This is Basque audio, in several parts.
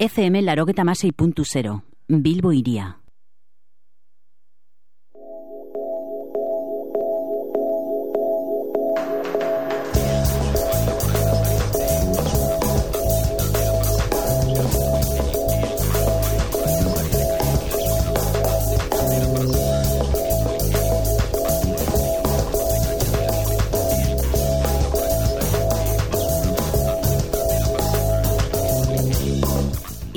FM larogeta masei puntu zero, Bilbo iria.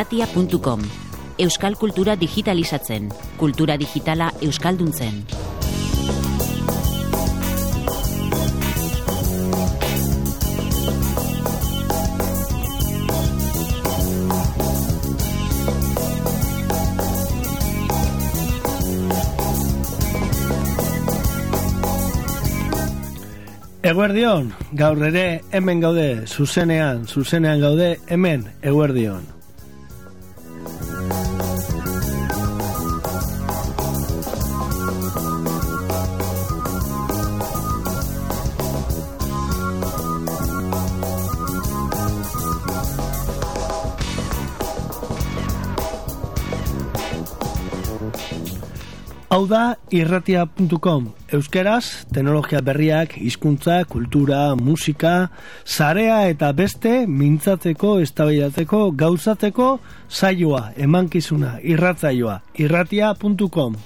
irratia.com Euskal kultura digitalizatzen, kultura digitala euskalduntzen. Eguerdion, gaur ere hemen gaude, zuzenean, zuzenean gaude hemen, eguerdion. Hau da irratia.com, euskeraz, teknologia berriak, hizkuntza, kultura, musika, zarea eta beste, mintzatzeko, estabaidatzeko, gauzatzeko, saioa, emankizuna, irratzaioa, irratia.com.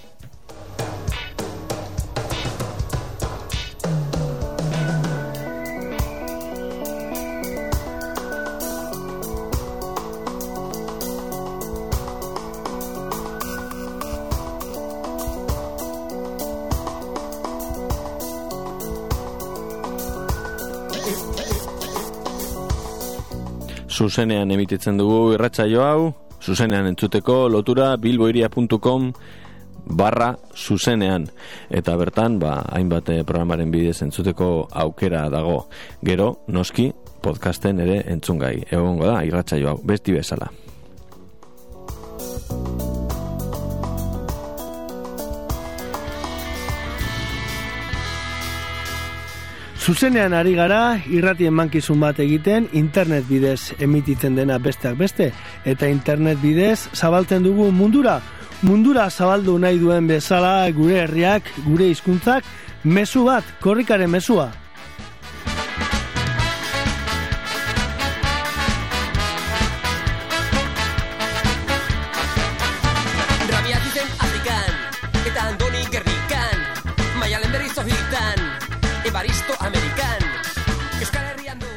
zuzenean emititzen dugu irratsaio hau, zuzenean entzuteko lotura bilboiria.com barra zuzenean. Eta bertan ba, hainbat eh, programaren bidez entzuteko aukera dago. Gero noski podcasten ere entzungai. Egongo da irratsaio hau. Besti bezala Zuzenean ari gara, irratien mankizun bat egiten, internet bidez emititzen dena besteak beste, eta internet bidez zabaltzen dugu mundura. Mundura zabaldu nahi duen bezala gure herriak, gure hizkuntzak, mezu bat, korrikaren mezua.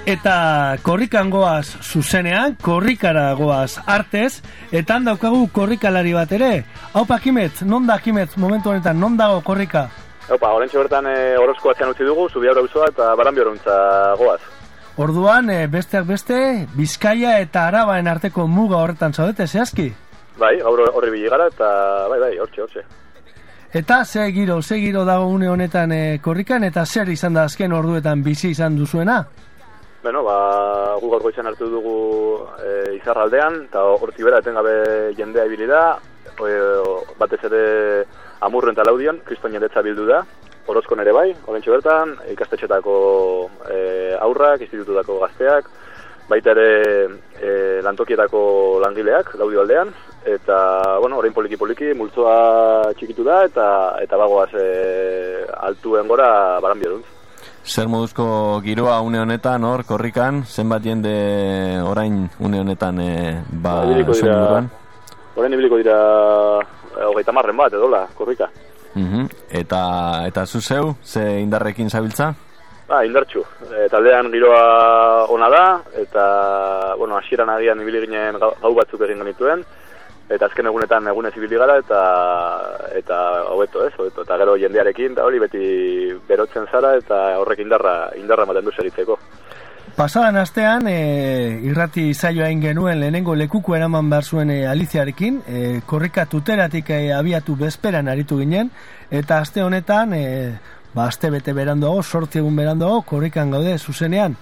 Eta korrikan goaz zuzenean, korrikara goaz artez, eta handaukagu korrikalari bat ere. Hau pakimet, non da kimet momentu honetan, non dago korrika? Opa, horrentxe bertan e, orozko atzean utzi dugu, zubi aurra eta baran goaz. Orduan, e, besteak beste, Bizkaia eta Arabaen arteko muga horretan zaudete, zehazki? Bai, gaur horri biligara eta bai, bai, hortxe, hortxe. Eta ze giro, ze giro dago une honetan e, korrikan, eta zer izan da azken orduetan bizi izan duzuena? Bueno, ba, gu gaurko izan hartu dugu e, izarraldean, eta horti bera etengabe jendea ibili da, e, batez ere amurren eta laudion, kriston jendetza bildu da, orozko nere bai, horrentxe bertan, ikastetxetako e, aurrak, institututako gazteak, baita ere e, lantokietako langileak, laudio aldean, eta, bueno, orain poliki-poliki, multzoa txikitu da, eta eta bagoaz e, altuen gora baran bioduntz. Zer moduzko giroa une honetan, hor, korrikan, zenbat jende orain une honetan e, ba, zuen dira-? Orain ibiliko dira e, hogeita marren bat, edola, korrika. Mhm. Eta, eta zu zeu, ze indarrekin zabiltza? Ba, indartxu. E, taldean giroa ona da, eta, bueno, hasieran agian ibili ginen gau batzuk egin genituen, eta azken egunetan egunez ibili gara, eta, eta hobeto, ez, hobeto. Eta gero jendearekin, eta hori beti berotzen zara, eta horrek indarra, indarra ematen du segitzeko. Pasadan astean, e, irrati zaioa genuen lehenengo lekuko eraman behar zuen e, Aliziarekin, e, korrika tuteratik e, abiatu bezperan aritu ginen, eta aste honetan, e, ba, aste bete berandoago, sortzi egun berandoago, korrikan gaude zuzenean.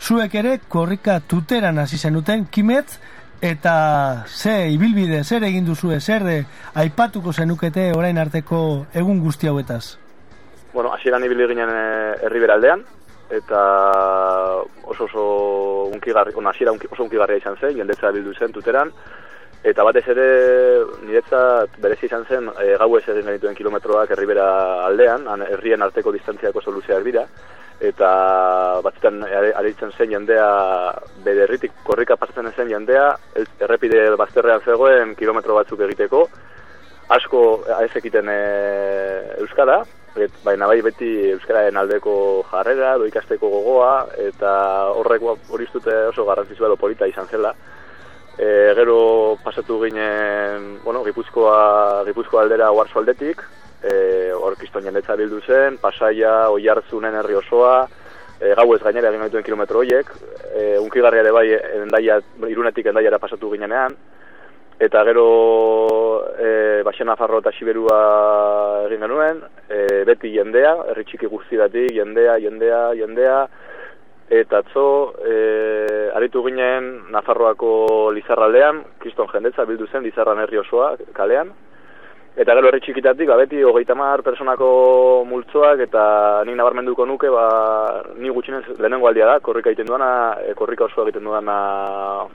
Zuek ere, korrika tuteran hasi zenuten, kimetz, eta ze ibilbide, zer egin duzue, zer e, aipatuko zenukete orain arteko egun guzti hauetaz. Bueno, hasieran ibili ginen herriberaldean, eta oso oso unkigarri, bueno, hasiera unki, oso unkigarria izan zen, jendetza bildu zen tuteran, eta batez ere niretzat berezi izan zen e, gau ez egin genituen kilometroak herribera aldean, herrien arteko distantziako soluziak dira, eta batzutan aritzen zen jendea bere herritik korrika pasatzen zen jendea, errepide bazterrean zegoen kilometro batzuk egiteko, asko ez ekiten e, euskara, et, baina bai beti euskararen aldeko jarrera, do ikasteko gogoa, eta horrek ba, hori uste dut oso garrantzitsua edo polita izan zela. E, gero pasatu ginen, bueno, Gipuzkoa, Gipuzkoa aldera Oarso aldetik, e, hor kriston jendetza bildu zen, Pasaia, Oiartzunen herri osoa, e, gau ez gainera egin dituen kilometro horiek, e, unkigarria ere bai endaia, irunetik endaiara pasatu ginenean, eta gero e, Baixen Nafarro eta Siberua egin genuen, e, beti jendea, herri txiki guztidatik, jendea, jendea, jendea, eta atzo e, aritu ginen Nafarroako Lizarraldean, kriston jendetza bildu zen Lizarran herri osoa kalean, Eta gero herri txikitatik, ba, beti hogeita mar personako multzoak, eta nik nabarmenduko nuke, ba, ni gutxinez lehenengo aldia da, korrika egiten duana, e, korrika osoa egiten duana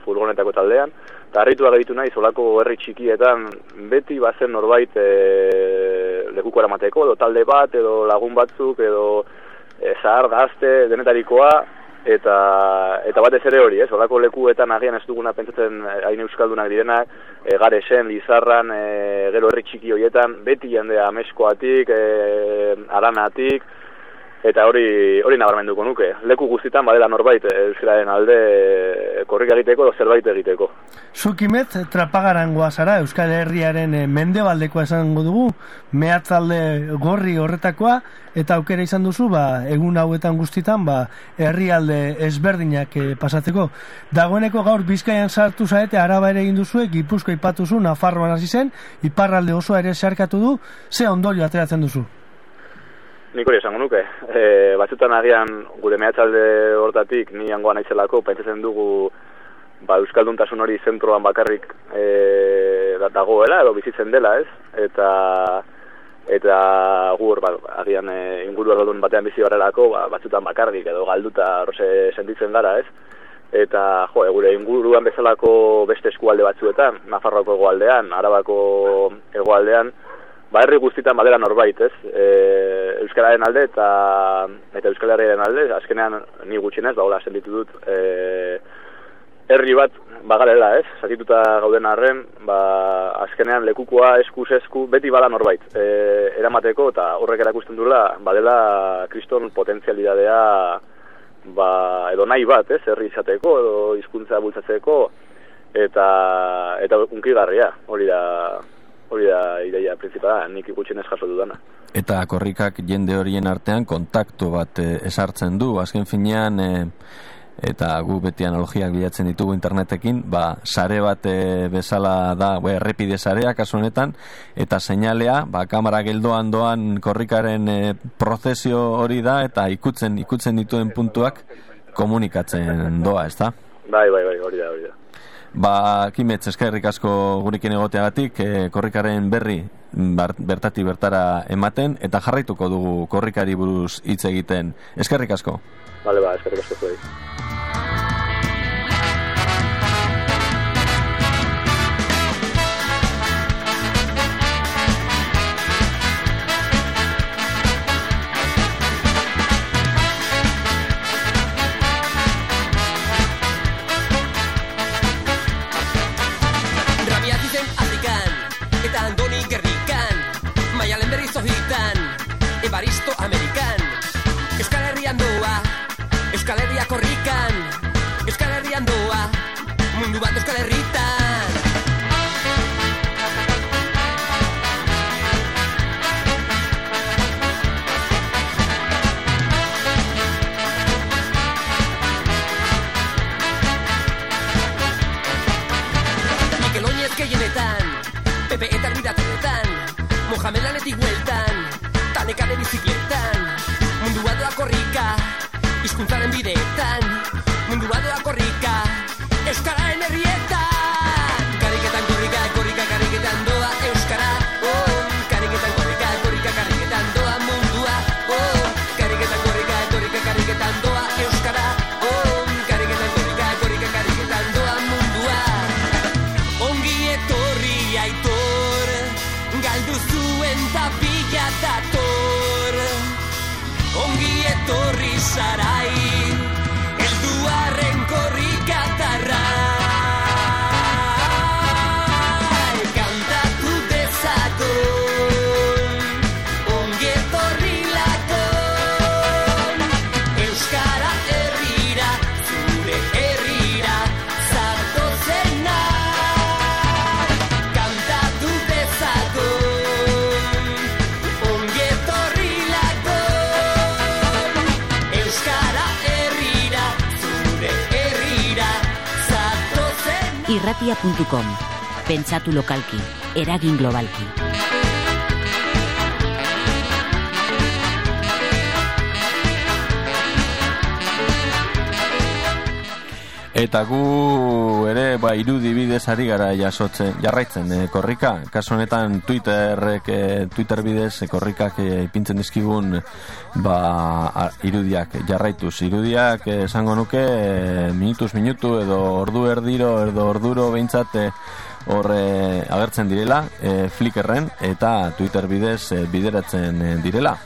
furgonetako taldean, eta harritua geditu nahi, zolako herri txikietan, beti bazen norbait e, lekuko eramateko, edo talde bat, edo lagun batzuk, edo e, zahar, gazte, denetarikoa, eta eta batez ere hori, ez, olako lekuetan agian ez duguna pentsatzen eh, hain euskaldunak direnak, e, garesen, lizarran, e, gero herri txiki horietan, beti jendea ameskoatik, e, aranatik, eta hori hori nabarmenduko nuke. Leku guztitan badela norbait e, euskararen alde e, korrika egiteko edo zerbait egiteko. Zukimet, trapagarangoa zara, Euskal Herriaren eh, mendebaldekoa esango dugu, mehatzalde gorri horretakoa, eta aukera izan duzu, ba, egun hauetan guztitan, ba, herrialde ezberdinak eh, pasatzeko. Dagoeneko gaur bizkaian sartu zaete, araba ere egin duzue, gipuzko ipatuzu, Nafarroan hasi zen, iparralde osoa ere sarkatu du, ze ondorio ateratzen duzu? Nik hori esango nuke. E, batzutan agian gure mehatxalde hortatik ni hangoa naizelako, pentsatzen dugu ba, Euskalduntasun hori zentroan bakarrik e, da- dagoela edo bizitzen dela, ez? Eta eta gur, ba, agian e, inguru errodun batean bizi garelako, ba, batzutan bakarrik edo galduta horse sentitzen gara, ez? Eta, jo, e, gure inguruan bezalako beste eskualde batzuetan, Nafarroako egoaldean, Arabako egoaldean, ba herri guztitan badela norbait, ez? E, Euskararen alde eta eta Euskal alde, azkenean ni gutxienez, ba hola sentitu dut, e, herri bat bagarela, ez? Zatituta gauden arren, ba azkenean lekukoa eskuz esku beti bada norbait. E, eramateko eta horrek erakusten duela badela kriston potentzialidadea ba, edo nahi bat, ez? Herri izateko edo hizkuntza bultzatzeko eta eta unkigarria, hori da hori da ideia principala, nik gutxienez jaso dudana. Eta korrikak jende horien artean kontaktu bat eh, esartzen du, azken finean eh, eta gu beti analogiak bilatzen ditugu internetekin, ba, sare bat eh, bezala da, ba, errepide sarea kasu honetan, eta seinalea, ba, kamera geldoan doan korrikaren eh, prozesio hori da, eta ikutzen ikutzen dituen puntuak komunikatzen doa, ez da? Bai, bai, bai, hori da, hori da. Ba, kimetz eskerrik asko gurekin egoteagatik, e, korrikaren berri bar, bertati bertara ematen, eta jarraituko dugu korrikari buruz hitz egiten. Eskerrik asko. Bale, ba, eskerrik asko zuei. Hizkuntzaren bideetan Mundua doa korrika Euskararen herrietan Kariketan korrika, korrika, kariketan doa Euskara, oh. Kariketan korrika, korrika, kariketan doa Mundua, oh. Kariketan korrika, korrika, kariketan doa Euskara, oh. Kariketan korrika, korrika, kariketan doa Mundua. Ongi etorri aitor Galdu zuen tapila sarai Irratia.com. Pentsatu lokalki, eragin globalki. Eta gu ere ba irudi bidez ari gara jasotzen, jarraitzen e, korrika. Kasu honetan Twitterrek e, Twitter bidez e, korrikak ipintzen dizkigun ba irudiak jarraituz. Irudiak esango nuke e, minutuz minutu edo ordu erdiro edo orduro behintzat hor agertzen direla e, Flickrren eta Twitter bidez bideratzen direla.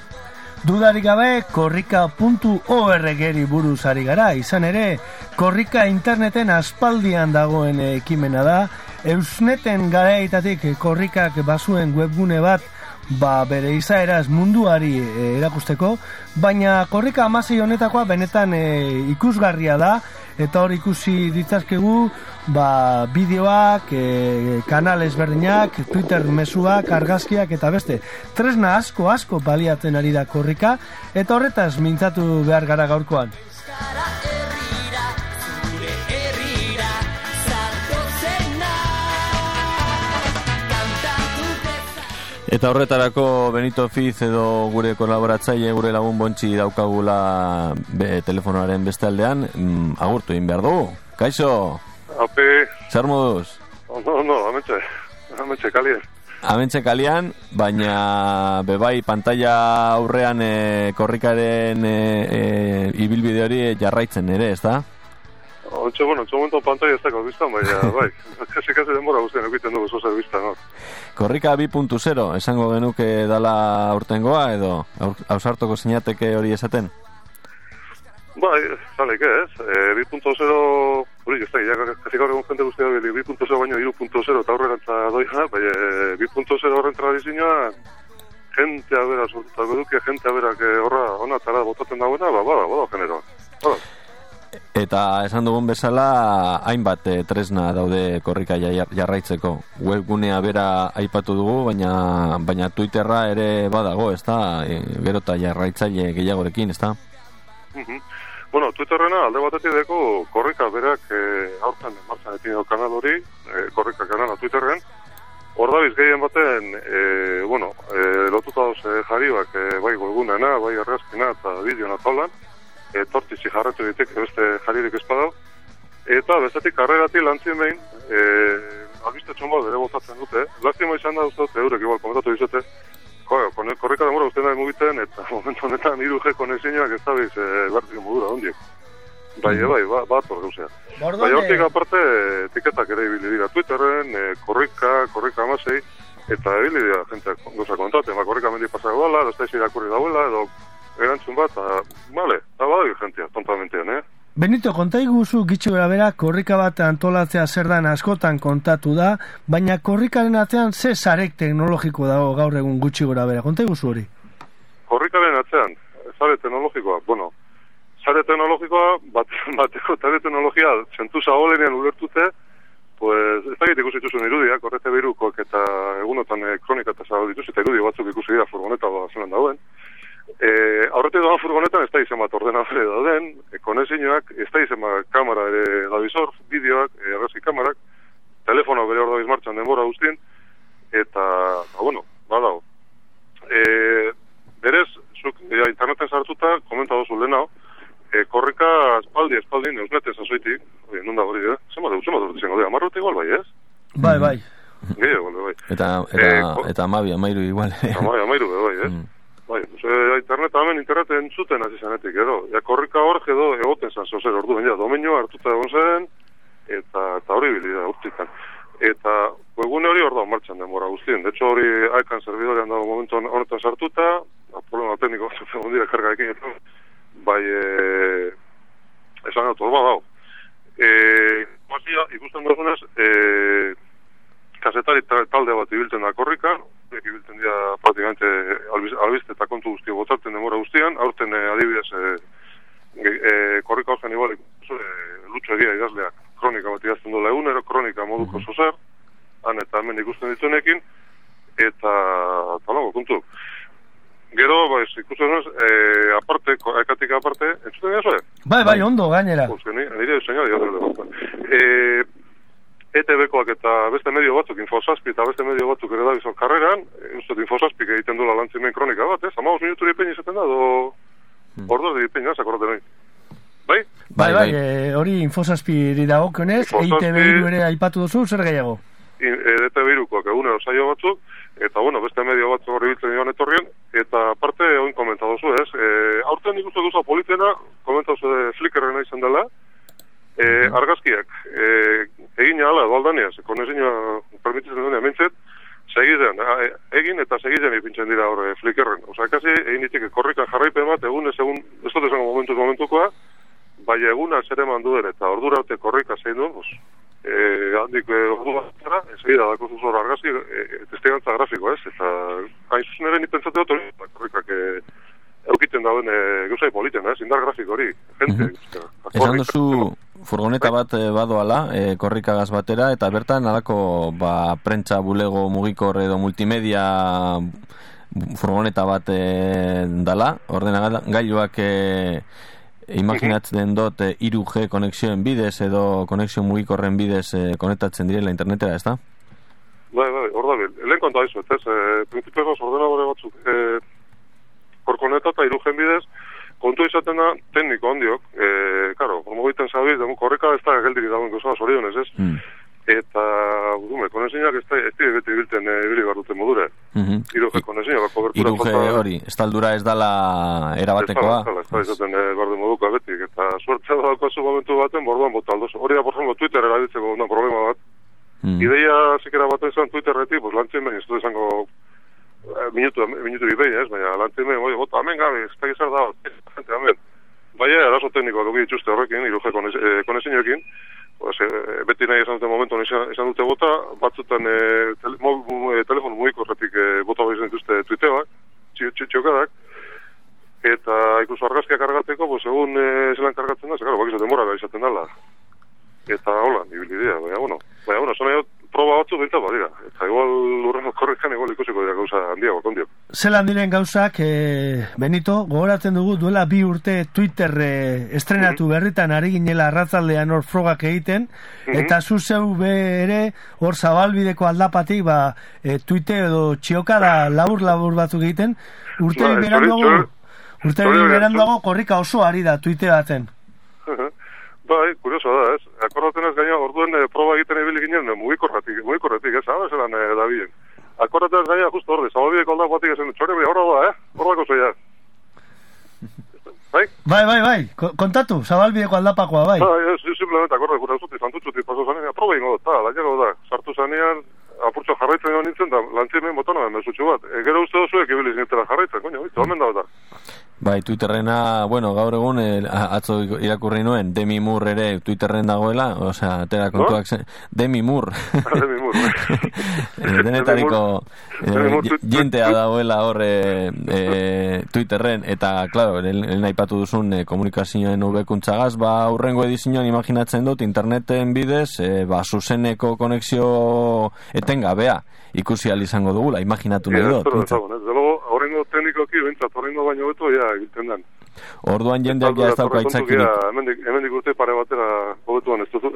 Dudarik gabe, korrika.org-eri buruz ari gara, izan ere, korrika interneten aspaldian dagoen ekimena da, Eusneten garaitatik korrikak bazuen webgune bat, ba bere izaeraz munduari e, erakusteko, baina korrika amasei honetakoa benetan e, ikusgarria da, eta hor ikusi ditzazkegu ba, bideoak, e, kanal ezberdinak, Twitter mezuak, argazkiak eta beste. Tresna asko asko baliatzen ari da korrika, eta horretaz mintzatu behar gara gaurkoan. Eta horretarako Benito Fiz edo gure kolaboratzaile gure lagun bontxi daukagula be, telefonoaren beste aldean mm, agurtu egin behar dugu. Kaixo, Ape, zer moduz? ondo, ondo, ametxe, ametxe, kalien. Amentxe kalian, baina bebai pantalla aurrean e, korrikaren e, e, ibilbide hori jarraitzen ere, ez da? Ontxe, bueno, momento pantalla ez dago biztan, baina, bai, kasi, kasi denbora guztien egiten dugu zozer biztan, no? Korrika 2.0, esango genuke dala urtengoa edo aur- ausartoko sinateke hori esaten? Bai, zalek ez, e, 2.0, hori, ez da, ja, kasi gaur egun jende guztia bili, 2.0 baino 3.0 eta aurrerantza doia, bai, e, 2.0 horren tradizioa, jentea bera sortutako duke, jentea bera, que horra, ona tara botatzen dagoena, ba, bada, bada, genero. Bada. Eta esan dugun bezala, hainbat eh, tresna daude korrika ja- jarraitzeko. Webgunea bera aipatu dugu, baina baina Twitterra ere badago, ez da? E, gero eta jarraitzaile gehiagorekin, ez da? Mhm. Bueno, Twitterrena alde batetik deko korrika berak eh, aurten martxan etin dut kanal hori, eh, korrika kanala Twitterren, hor dabiz gehien baten, eh, bueno, eh, lotuta eh, jarioak, eh, bai golgunena, bai argazkina eta bideona taulan, eh, tortizi jarratu ditek beste jaririk espadau, eta bestetik karrerati lantzien behin, eh, albiste txomba bere botatzen dute, lastima izan da uste, eurek igual komentatu dizute, Jo, kone, korrika demora usten da mugiten, eta momentu honetan hiru G konexioak ez dabiz e, bertik modura, ondiek. Bai, bai, ba, bat hor gauzea. Bai, hortik aparte, etiketak ere ibili dira. Twitterren, e, korrika, korrika amasei, eta ibili dira jenteak gauza kontaten, ba, korrika mendi pasago dala, edo estaiz irakurri dauela, edo erantzun bat, eta, bale, eta badago jentea, tontamentean, eh? Benito, konta iguzu gitxo gara bera, korrika bat antolatzea zer dan askotan kontatu da, baina korrikaren atzean ze zarek teknologiko dago gaur egun gutxi gora bera, konta hori? korrikaren atzean, zare teknologikoa, bueno, zare teknologikoa, bat, bateko zare teknologia, zentu zagolenean ulertute, pues, ez dakit ikusi dituzun irudiak, horrete behirukoak eta egunotan eh, kronika eta zago dituz, eta irudi batzuk ikusi dira furgoneta ba, zelan dauen. E, aurrete doan furgonetan ez da izan bat ordenadore dauden, e, konezinoak, ez da izan bat kamera ere gabizor, bideoak, e, argazki kamarak, telefono bere hor dabiz martxan denbora guztien, eta, ba, bueno, badao. E, berez, zuk ja, interneten sartuta, komenta dozu lehenao, e, korrika espaldi, espaldi, neusneten sasoitik, oi, non da hori, eh? Zema da, zema da, zema da, amarrote igual bai, ez? Bai, bai. Gehiago, bai. Eta, eta, Eh, ko- eta amabi, amairu igual. Amai, amairu, bai, ez? Mm. Bai, ze, internet hemen internet entzuten hasi zanetik, edo. Ja, korrika hor edo egoten zan zozer, ordu, baina domenioa hartuta egon zen, eta, eta hori bili da, urtikan. Eta, webgune hori hor da martxan denbora guztien. De hecho, hori aikan servidorian dago momentu honetan sartuta, a, problema tekniko batzuk egon dira kargaekin, eta, bai, e, esan dut, hor badao. E, bazia, ikusten duzunez, e, kasetari ta- talde bat ibiltzen da korrika, horiek ibiltzen dira praktikamente albiz, albiste eta kontu guzti botatzen demora guztian, aurten eh, adibidez e, e, korrika horzen igual e, lutxo egia idazleak kronika bat idazten dola egunero, kronika moduko mm zozer, han eta hemen ikusten dituenekin, eta talango kontu. Gero, ba, ez ikusten duz, e, aparte, ko- ekatik aparte, entzuten dira zuen? Bai, bai, ondo, gainera. Pues que ni, nire diseño ya Eh, ETB-koak eta beste medio batzuk, Infosaspi eta beste medio batzuk ere da bizon karreran, e, uste dut Infosaspi egiten duela lantzimen kronika bat, ez? Amagos minutu dipein izaten da, do... Ordo de dipein, ez, akordaten nahi. Bai? Bai, Bai, bai, bai. eh, hori infosazpiri dagokionez, Infosazpi- EITB hiru ere aipatu duzu, zer gehiago? I- e, ETB-irukoak egunero saio batzuk, eta bueno, beste medio batzuk horri biltzen joan etorrien, eta aparte, oin komenta duzu, ez? E, aurten nik uste duzu politena, komenta duzu de Flickrrena izan dela, e, argazkiak, e, egin ala, edo aldaniaz, konezina permititzen duena, mintzet, segizen, a, e, egin eta segizen ipintzen dira hor e, Flickrren. Osa, kasi, egin ditik korrikan jarraipen bat, egun ez egun, ez dut esango momentuz momentukoa, bai eguna zer eman duen, eta ordura arte korrika zein duen, pues, e, handik e, ordu bat ezagida dako zuzor argazki, e, testigantza grafiko, ez? Eta, hain zuzen ere nipentzate dut ba, korrikak e, eukiten dauen e, gauzai politen, ez? Indar grafiko hori, jente. Mm Esan duzu furgoneta bat eh, badoala, e, korrikagaz batera, eta bertan alako ba, prentza bulego mugikor edo multimedia furgoneta bat e, dala, ordenagailuak e, imaginatzen dut e, 3G konexioen bidez edo konexio mugikorren bidez e, konektatzen direla internetera, ez da? Bai, bai, hor da. Lehen konta izu, ez? E, Principioz ordenadore batzuk, e, korkoneta eta irugen bidez, kontu izaten da tekniko handiok, e, karo, como egiten zabiz, demu, korreka ez da geldik dagoen gozoa zorionez, ez? Mm. Eta, dume, konezinak ez da, ez da beti bilten e, ibili barruten modure. Mhm. Iruge konezinak, kobertura 3G hori, estaldura ez dala erabatekoa. Ez da, ez da, izaten e, barde moduka betik, eta suertzea daukazu momentu baten, borduan bota aldozu. Hori da, por ejemplo, Twitter erabiltzeko una problema bat. Mm. Ideia zikera bat izan Twitterretik, pues lantzen behin, ez du esango eh, minutu, minutu bi behin, ez, baina lantzen behin, oi, bota, amen gabe, ez da gizar da, gente, amen. Baina, arazo teknikoak dugu dituzte horrekin, iruje konezinioekin, pues, eh, beti nahi esan dute momentu esan, esan dute bota, batzutan eh, tele, mo, eh, telefon mugikorretik eh, bota bai dituzte tuiteoak, txiokadak, eta ikusi argazkiak kargatzeko, pues, egun eh, zelan kargatzen da, ze, claro, bakizu demora da izaten dala. Eta hola, ibili dira, baina, bueno, baina, bueno, zona proba batzu bintzat badira, eta igual urrengo korrekan igual ikusiko dira gauza handiago, kondio. Zelan diren gauzak, e, Benito, gogoratzen dugu duela bi urte Twitter e, estrenatu berritan ari ginela arratzaldean hor frogak egiten, eta zu zeu be ere hor zabalbideko aldapatik, ba, e, Twitter edo txiokada labur-labur batzuk egiten, urte Ba, beranduago, urte beranduago korrika oso ari da Twitter baten. Bai, kurioso da, ez? Akordaten ez gaina, orduen eh, proba egiten ibili ginen, eh, mugikorratik, mugikorratik, ez, hau zelan eh, da bilen. Akordaten ez gaina, justo horde, zabalbideko aldak batik esan, txori, bai, horra da, eh? Horra gozo, ja. Bai? Bai, bai, bai, ko- kontatu, zabalbideko aldapakoa, bai. Bai, ez, simplemente akorde, gure auzuti, santutxuti, paso zanean, proba ingo dut, ta, laiago da, sartu zanean, apurtxo jarraitzen egon nintzen, da, lantzimen botona, mesutxu bat. E, gero uste duzuek ibili zinetela jarraitzen, koño, bitu, omen da, da. Bai, Twitterrena, bueno, gaur egun eh, atzo irakurri nuen Demi Moore ere Twitterren dagoela, osea, atera kontuak zen. Demi Moore. Demi Moore. Eh, Denetariko eh, jentea dagoela hor eh, eh, Twitterren eta claro, el, aipatu duzun eh, komunikazioen hobekuntzagaz, ba aurrengo edizioan imaginatzen dut interneten bidez, eh, ba zuzeneko konexio etengabea ikusi al izango dugula, imaginatu nahi dut. behintzat. dezagun, ez? Delo, horrengo teknikoki, bintzat, horrengo baino beto, ja, egiten den. Orduan jendeak ja ez dauka aitzakirik, Hemendik, hemendik urte pare batera hobetuan ez duzu,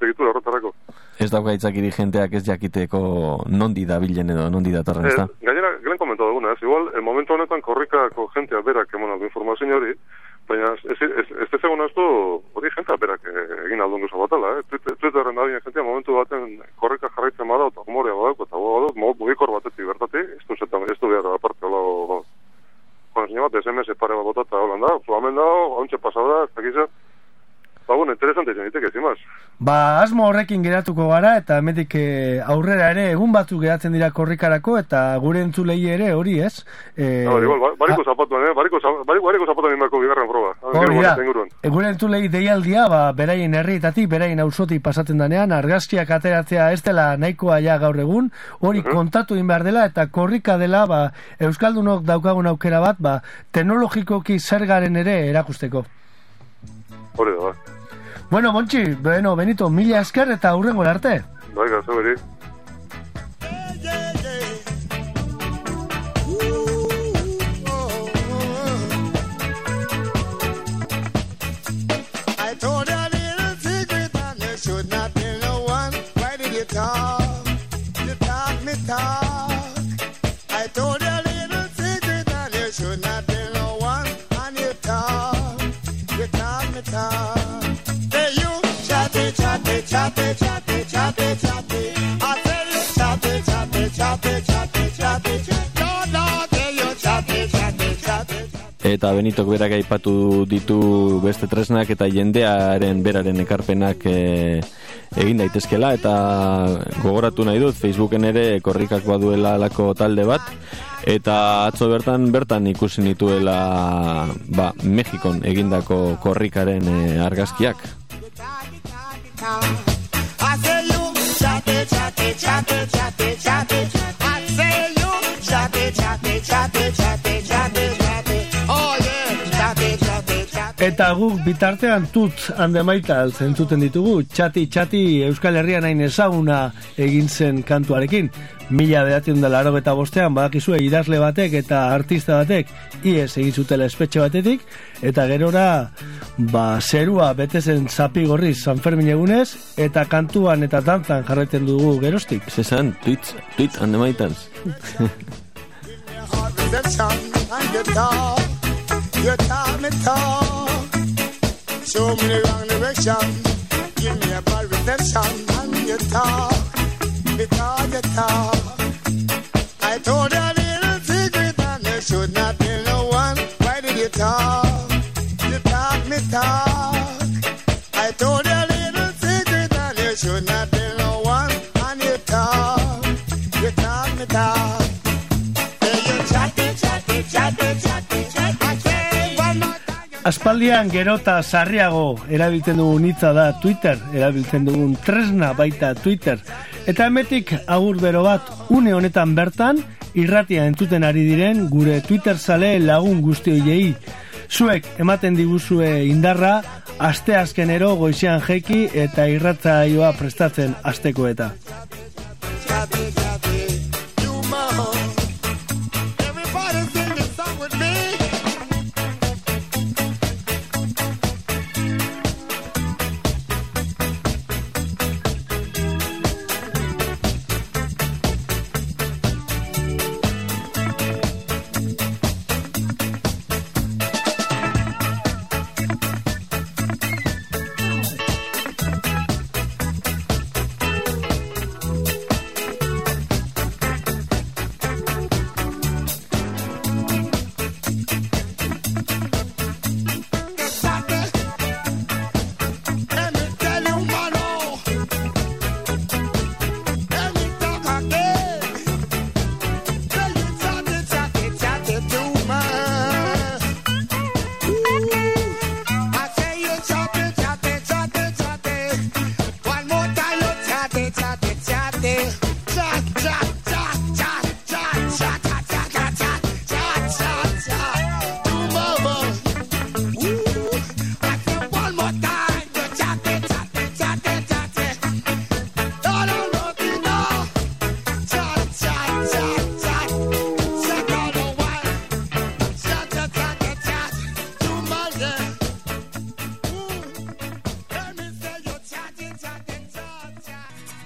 egitura horretarako. ez dauka aitzakirik jenteak ez jakiteko nondi dabilen edo nondi datorren, Eh, ezta? gainera, garen komentatu duguna, ez, igual, el momento honetan korrikako jentea berak emon aldo informazio hori, baina ez, ez, ezagun astu hori jentea berak eh, egin aldun guzo batala, eh? Twitter- Twitterren da bine momentu baten korrika jarraitzen bada, eta humorea badauko, eta badauko, mo- mugikor batetik bertatik, ez du zetan, ez du behar aparte hola, konzina bat, SMS pare bat botata holan da, zuamen da, hauntxe pasada, ez dakiz, Ba, bueno, interesante izan diteke, zimaz. Ba, asmo horrekin geratuko gara eta hemetik eh, aurrera ere egun batzuk geratzen dira korrikarako eta gure entzulei ere hori ez. Eh, No, igual, ba- bariko zapatuan, eh? Bariko, bariko, bariko zapatuan inbarko bigarren proba. Hori da, Inguruan. E, gure entzulei deialdia, ba, beraien herrietatik, beraien auzotik pasatzen danean, argazkiak ateratzea ez dela nahikoa ja gaur egun, hori kontatu egin behar dela, eta korrika dela, ba, Euskaldunok daukagun aukera bat, ba, teknologikoki zer garen ere erakusteko. Hori da, ba. Bueno, Montxi, bueno, Benito, mila esker eta hurrengo arte. Bai, gazo chatty, chatty, chatty. No, no, tell you chatty, chatty, chatty, chatty. Eta Benitok berak aipatu ditu beste tresnak eta jendearen beraren ekarpenak e, egin daitezkela eta gogoratu nahi dut Facebooken ere korrikak baduela alako talde bat eta atzo bertan bertan ikusi nituela ba, Mexikon egindako korrikaren e, argazkiak. chaque, chaque. Eta guk bitartean tut hande maital zentzuten ditugu, txati txati Euskal Herrian hain ezaguna egin zen kantuarekin. Mila behatzen da laro eta bostean, badakizue idazle batek eta artista batek ies egin zutela espetxe batetik, eta gerora ba, zerua betezen zapi gorriz San Fermin egunez, eta kantuan eta dantzan jarraiten dugu gerostik. Zesan, tweet, tweet and the Maitans. Heart redemption and you Show me the wrong direction, give me a bad redemption and you talk, because you talk. I told you a little secret and you should not tell no one. Why did you talk? You talk me talk. I told you a little secret and you should not Aspaldian gerota sarriago erabiltzen dugun hitza da Twitter, erabiltzen dugun tresna baita Twitter. Eta emetik agur bero bat une honetan bertan, irratia entzuten ari diren gure Twitter zale lagun guzti hoiei. Zuek ematen diguzue indarra, aste azkenero goizean jeki eta irratzaioa prestatzen asteko eta.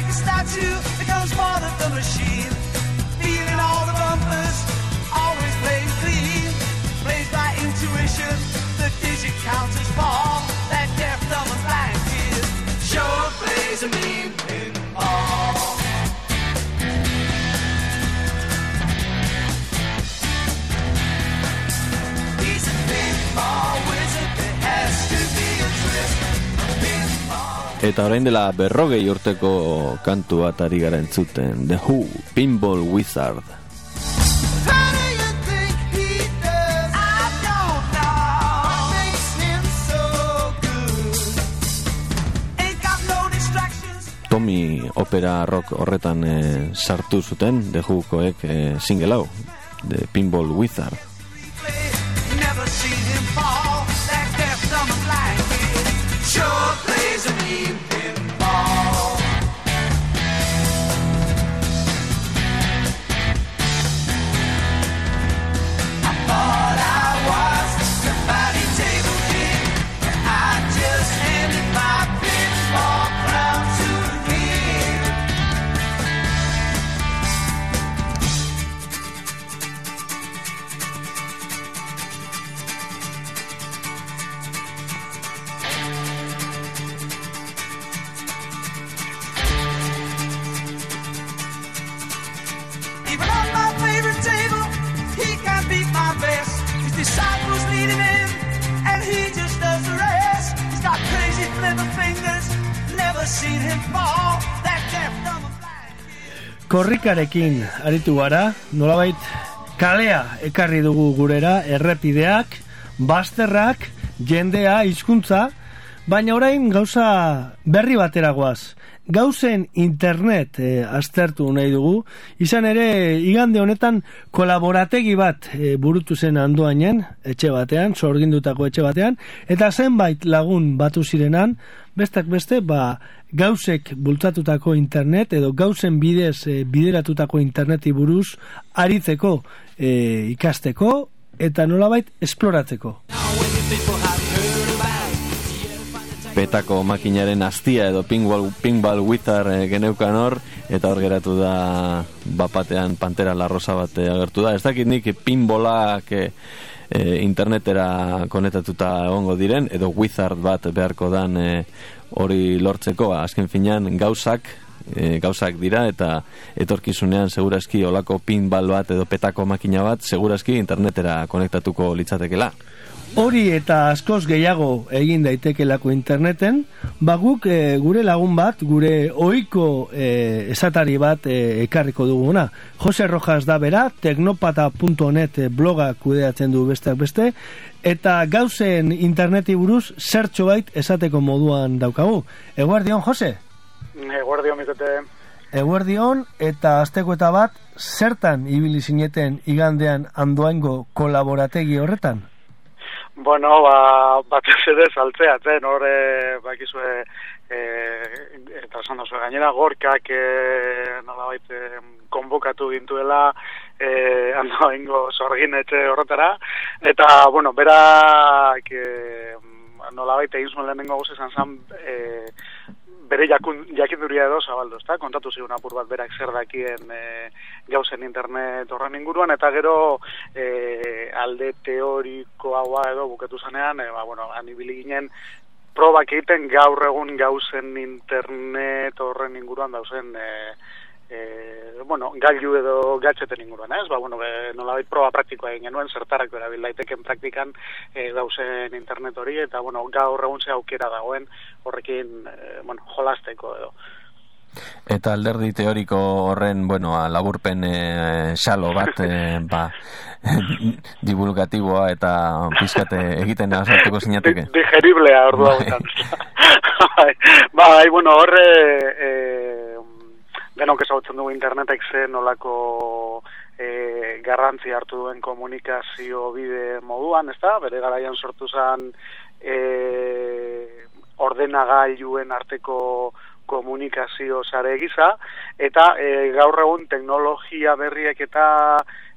like a statue, becomes part of the machine. Feeling all the bumpers, always plays clean. Plays by intuition, the digit counters fall. That deaf, dumb, and blind kid sure plays a mean Eta orain dela berrogei urteko kantu bat ari gara entzuten. The Who, Pinball Wizard. Tommy opera rock horretan eh, sartu zuten, The Whokoek eh, single hau, The Pinball Wizard. Korrikarekin aritu gara, nolabait kalea ekarri dugu gurera, errepideak, basterrak, jendea, hizkuntza, baina orain gauza berri bateragoaz. Gauzen internet eh, aztertu nahi dugu, izan ere igande honetan kolaborategi bat eh, burutu zen andoainen, etxe batean, sorgindutako etxe batean, eta zenbait lagun batu zirenan, bestak beste, ba, gauzek bultzatutako internet edo gauzen bidez eh, bideratutako interneti buruz aritzeko eh, ikasteko eta nolabait esploratzeko. Petako makinaren astia edo pinball, pinball wizard eh, geneukan hor, eta hor geratu da bapatean pantera larrosa bat agertu da. Ez dakit nik pinbolak eh, eh, internetera konetatuta egongo diren, edo wizard bat beharko dan eh, hori lortzeko, azken finean gauzak, eh, gauzak dira, eta etorkizunean segurazki olako pinball bat edo petako makina bat, segurazki internetera konektatuko litzatekela. Hori eta askoz gehiago egin daitekelako interneten, ba guk eh, gure lagun bat, gure ohiko eh, esatari bat eh, ekarriko duguna. Jose Rojas da bera, teknopata.net bloga kudeatzen du besteak beste, eta gauzen interneti buruz zertxo bait esateko moduan daukagu. Eguardion, Jose? Eguardio mitete. Eguerdion eta asteko eta bat zertan ibili zineten igandean andoaingo kolaborategi horretan? Bueno, ba, batez ere saltzeatzen, hor, e, bakizue, e, eta esan duzu gainera, gorkak e, nolabait e, konbokatu gintuela e, andoaingo sorgin etxe horretara, eta, bueno, berak e, nolabait egin zuen lehenengo guz esan zan, e, bere jakun, jakinduria edo zabaldu, ezta? Kontatu zigun apur bat berak zer dakien e, gauzen internet horren inguruan, eta gero e, alde teoriko haua edo bukatu zanean, e, ba, bueno, anibili ginen probak egiten gaur egun gauzen internet horren inguruan dauzen e, e, bueno, gailu edo gatxeten inguruan, ez? Ba, bueno, e, nolabait proba praktikoa egin genuen, zertarako erabil daiteken praktikan e, dauzen internet hori, eta, bueno, gaur egun ze aukera dagoen horrekin, e, bueno, jolasteko edo. Eta alderdi teoriko horren, bueno, a, laburpen e, xalo bat, e, ba, divulgatiboa eta pizkate egiten azartuko zinateke. Di- Digeriblea, ordu Bai. bai, bai, bueno, horre, e, denok ezagutzen dugu internetek ze nolako e, garrantzi hartu duen komunikazio bide moduan, ezta? Bere garaian sortu zen e, ordenagailuen arteko komunikazio sare gisa eta e, gaur egun teknologia berriek eta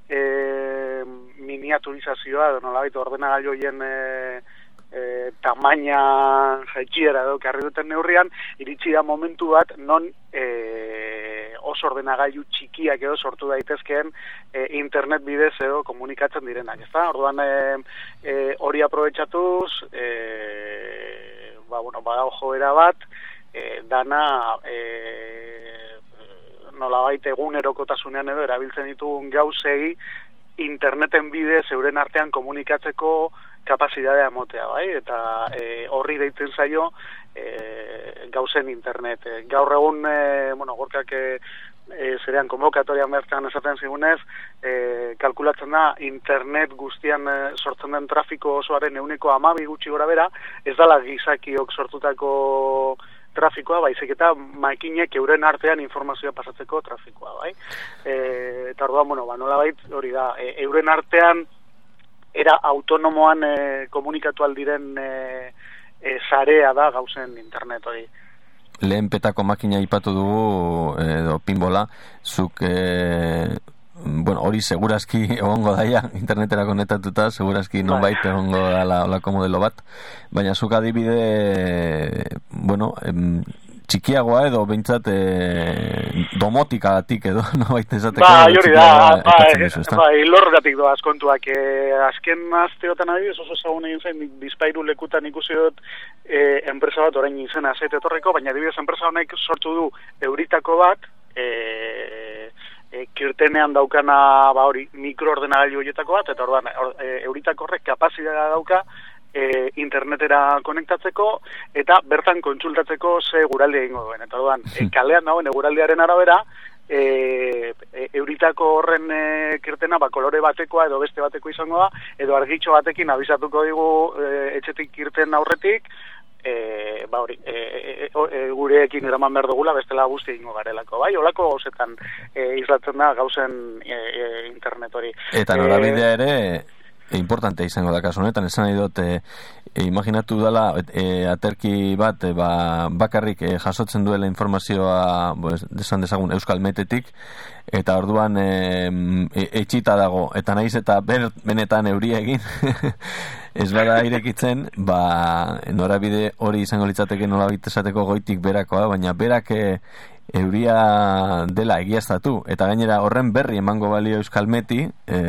e, miniaturizazioa nolabait ordenagailu horien e, e, tamaina jaitsiera edo karri duten neurrian iritsi da momentu bat non e, oso ordenagailu txikiak edo sortu daitezkeen e, internet bidez edo komunikatzen direnak, ezta? Orduan e, e, hori aprobetxatuz e, ba, bueno, badago joera bat e, dana e, nolabait egunerokotasunean edo erabiltzen ditugun gauzei interneten bidez euren artean komunikatzeko kapazitatea motea, bai? Eta e, horri deitzen zaio e, gauzen internet. E, gaur egun, e, bueno, gorkak e, e, zerean konvokatorian bertan esaten zigunez, e, kalkulatzen da internet guztian e, sortzen den trafiko osoaren euneko amabi gutxi gora bera, ez dala gizakiok sortutako trafikoa, baizik eta makinek euren artean informazioa pasatzeko trafikoa, bai? E, eta orduan, bueno, ba, nola hori da, e, euren artean era autonomoan e, komunikatu aldiren e, e, zarea da gauzen internet hori. Lehen petako makina ipatu dugu, edo pinbola, zuk, e, bueno, hori segurazki egongo daia, internetera konetatuta, segurazki nonbait egongo dala olako modelo bat, baina zuk adibide, bueno, em, txikiagoa edo behintzat e, domotikatik edo nobait esateko Ba, hori da, ba, duzu, ezta? ba, ilorgatik doaz kontuak. E, azken azteotan adibidez oso ezagun egin zen, bizpairu lekutan ikusi dut e, enpresa bat orain izena zait etorreko, baina adibidez enpresa honek sortu du euritako bat, e, e, kirtenean daukana ba hori mikroordenagailu horietako bat, eta orduan or, e, euritako horrek kapazitatea dauka e, internetera konektatzeko eta bertan kontsultatzeko ze guraldi egingo duen. Eta orduan, e, kalean dagoen eguraldiaren arabera, e, e, euritako horren e, kirtena ba, kolore batekoa edo beste bateko izango da, edo argitxo batekin abizatuko digu e, etxetik kirten aurretik, e, ba hori, e, e, e, gureekin eraman behar dugula bestela guzti egingo garelako, bai? Olako gauzetan e, islatzen da gauzen e, e, internet hori. Eta E, norabidea ere e, importante izango da kasu honetan, esan nahi dut e, imaginatu dela e, aterki bat e, ba, bakarrik e, jasotzen duela informazioa pues, desan dezagun euskal metetik eta orduan e, etxita dago. Eta naiz eta ber, benetan euria egin ez bada irekitzen ba, norabide hori izango litzateke nolabait esateko goitik berakoa baina berak e, euria dela egiaztatu eta gainera horren berri emango balio euskalmeti e,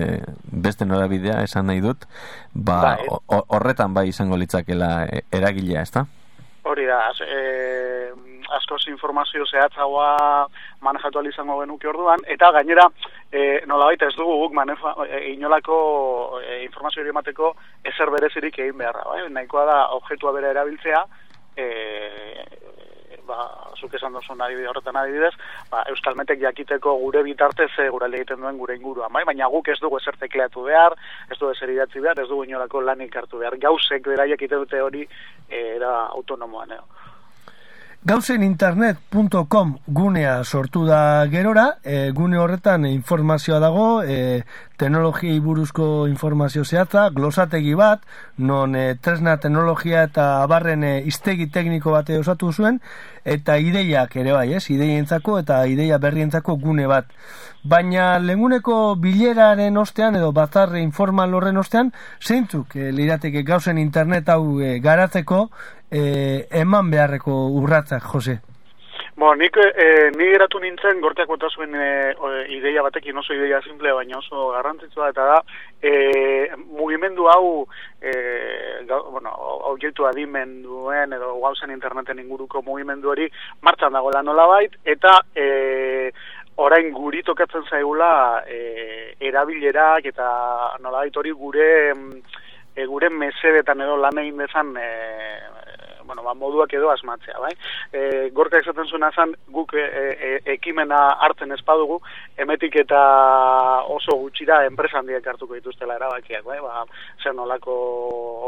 beste norabidea esan nahi dut ba, ho- horretan bai izango litzakela e, eragilea, ezta? Hori da, az, e, askoz informazio zehatzagoa manejatu izango genuke orduan, eta gainera, e, nolabait ez dugu guk manefa, e, inolako e, informazio hori emateko ezer berezirik egin beharra, bai? nahikoa da objektua bera erabiltzea, e, ba, zuk esan duzun adibide horretan adibidez, ba, Euskalmetek jakiteko gure bitartez ze gure egiten duen gure inguruan, bai? baina guk ez dugu ezer tekleatu behar, ez dugu ezer idatzi behar, ez dugu inolako lanik hartu behar, gauzek beraiek egiten dute hori e, era autonomoan, Gauzeninternet.com gunea sortu da gerora, e, gune horretan informazioa dago, e, teknologiei buruzko informazio zehatza, glosategi bat, non e, tresna teknologia eta abarren e, iztegi tekniko bate osatu zuen, eta ideiak ere bai, ez? Ideientzako eta ideia berrientzako gune bat. Baina lenguneko bileraren ostean edo batzarre informal horren ostean, zeintzuk e, lirateke gauzen internet hau e, garatzeko e, eman beharreko urratzak, Jose? Bo, nik, e, ni geratu nintzen, gorteak zuen e, ideia batekin oso ideia simple, baina oso garrantzitsua, eta da, e, mugimendu hau, e, gau, bueno, objektu adimenduen edo gauzen interneten inguruko mugimendu hori martxan dagoela nolabait, eta e, orain guri tokatzen zaigula e, erabilerak eta nolabait hori gure e, gure mesedetan edo lan egin dezan e, bueno, ba, moduak edo asmatzea, bai? E, gorka esaten zuena zan, guk e, e, ekimena hartzen espadugu, emetik eta oso gutxira enpresa handiak hartuko dituztela erabakiak, bai? Ba, zer nolako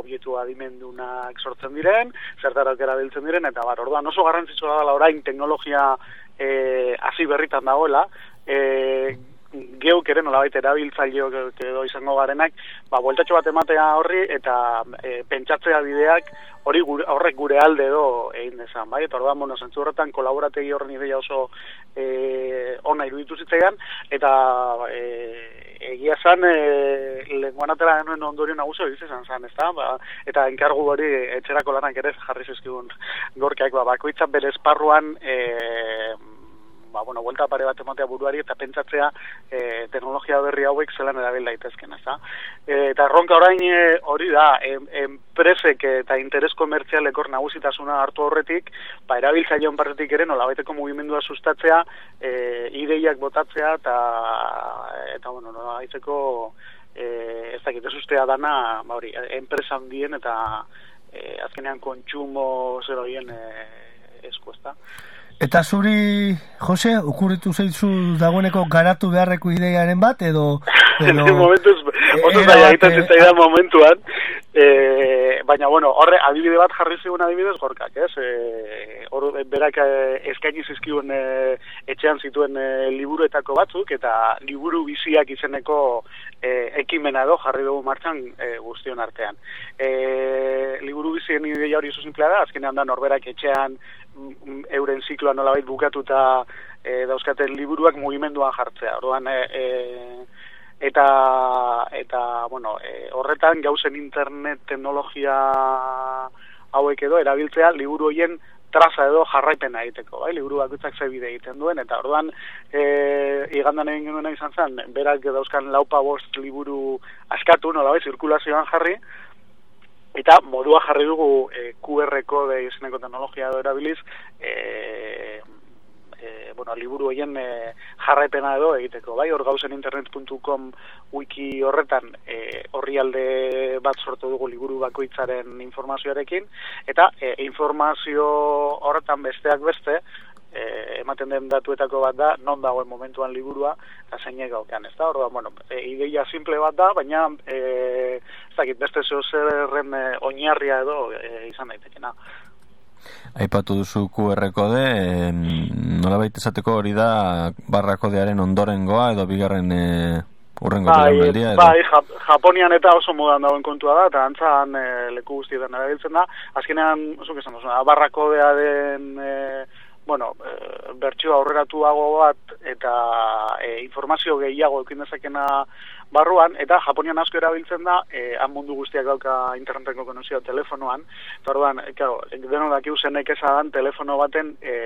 objektu adimendunak sortzen diren, zertarak erabiltzen diren, eta bar, orduan oso garrantzitsua da orain teknologia e, hasi berritan dagoela, e, geuk ere nolabait erabiltzaileok edo izango garenak, ba, bueltatxo bat ematea horri eta e, pentsatzea bideak hori gure, horrek gure alde edo egin dezan, bai? Eta orduan, bueno, zentzu horretan kolaborategi horren ideia oso e, ona iruditu zitzaidan, eta e, egia zan, e, lenguan atera denuen ondorio nagusia izan zan, ez da? Ba, eta enkargu hori etxerako lanak ere jarri zizkigun gorkeak, ba, bakoitzak bere esparruan, e, ba, bueno, vuelta pare bat ematea buruari eta pentsatzea e, teknologia berri hauek zelan erabil daitezken, ez da? E, eta erronka orain e, hori da, em, enpresek eta interes komertzialek hor nagusitasuna hartu horretik, ba, erabiltzaileon partetik ere nolabaiteko mugimendua sustatzea, e, ideiak botatzea eta, eta bueno, nolabaiteko e, ez dakit, ez ustea dana, ba, hori, enpresa handien eta e, azkenean kontsumo zer horien e, esku, ez da? Eta zuri, Jose, okurritu zeitzu dagoeneko garatu beharreko ideiaren bat, edo... edo momentuz, oso zaila egiten zitzaidan momentuan, e, baina, bueno, horre, adibide bat jarri zigun adibidez gorkak, ez? E, hor, berak eskaini zizkiun e, etxean zituen e, liburuetako batzuk, eta liburu biziak izeneko e, ekimena edo jarri dugu martxan e, guztion artean. E, liburu bizien ideia hori oso simplea da, azkenean da norberak etxean euren zikloa nolabait bukatuta e, dauzkaten liburuak mugimenduan jartzea. Orduan, e, e, eta, eta bueno, e, horretan gauzen internet teknologia hauek edo erabiltzea liburu hoien traza edo jarraipena egiteko, bai, liburu bakoitzak ze bide egiten duen, eta orduan e, igandan egin genuena izan zen, berak dauzkan laupa bost liburu askatu, nola bai, zirkulazioan jarri, eta modua jarri dugu e, QR kode izeneko teknologia edo erabiliz e, e, bueno, liburu hoien e, jarraipena edo egiteko. Bai, hor gauzen internet.com wiki horretan e, horri alde bat sortu dugu liburu bakoitzaren informazioarekin. Eta e, informazio horretan besteak beste e, ematen den datuetako bat da, non dagoen momentuan liburua, eta zeinek gaukean, ez da? Orduan, bueno, e, ideia simple bat da, baina, e, ez dakit, beste zeo zerren e, oinarria edo e, izan daitekena. Aipatu duzu QR kode, e, nola baita esateko hori da barra kodearen ondorengoa edo bigarren e, urrengo bai, edo? Bai, Japonian eta oso modan dagoen kontua da, eta antzan e, leku guztietan erabiltzen da. Azkenean, oso kesan, oso, barra kodea den... E, bueno, e, bertxio aurreratuago bat eta e, informazio gehiago ekin dezakena barruan, eta Japonian asko erabiltzen da, e, han mundu guztiak dauka interneteko konozioa telefonoan, eta orduan, claro, deno daki usenek esadan telefono baten e,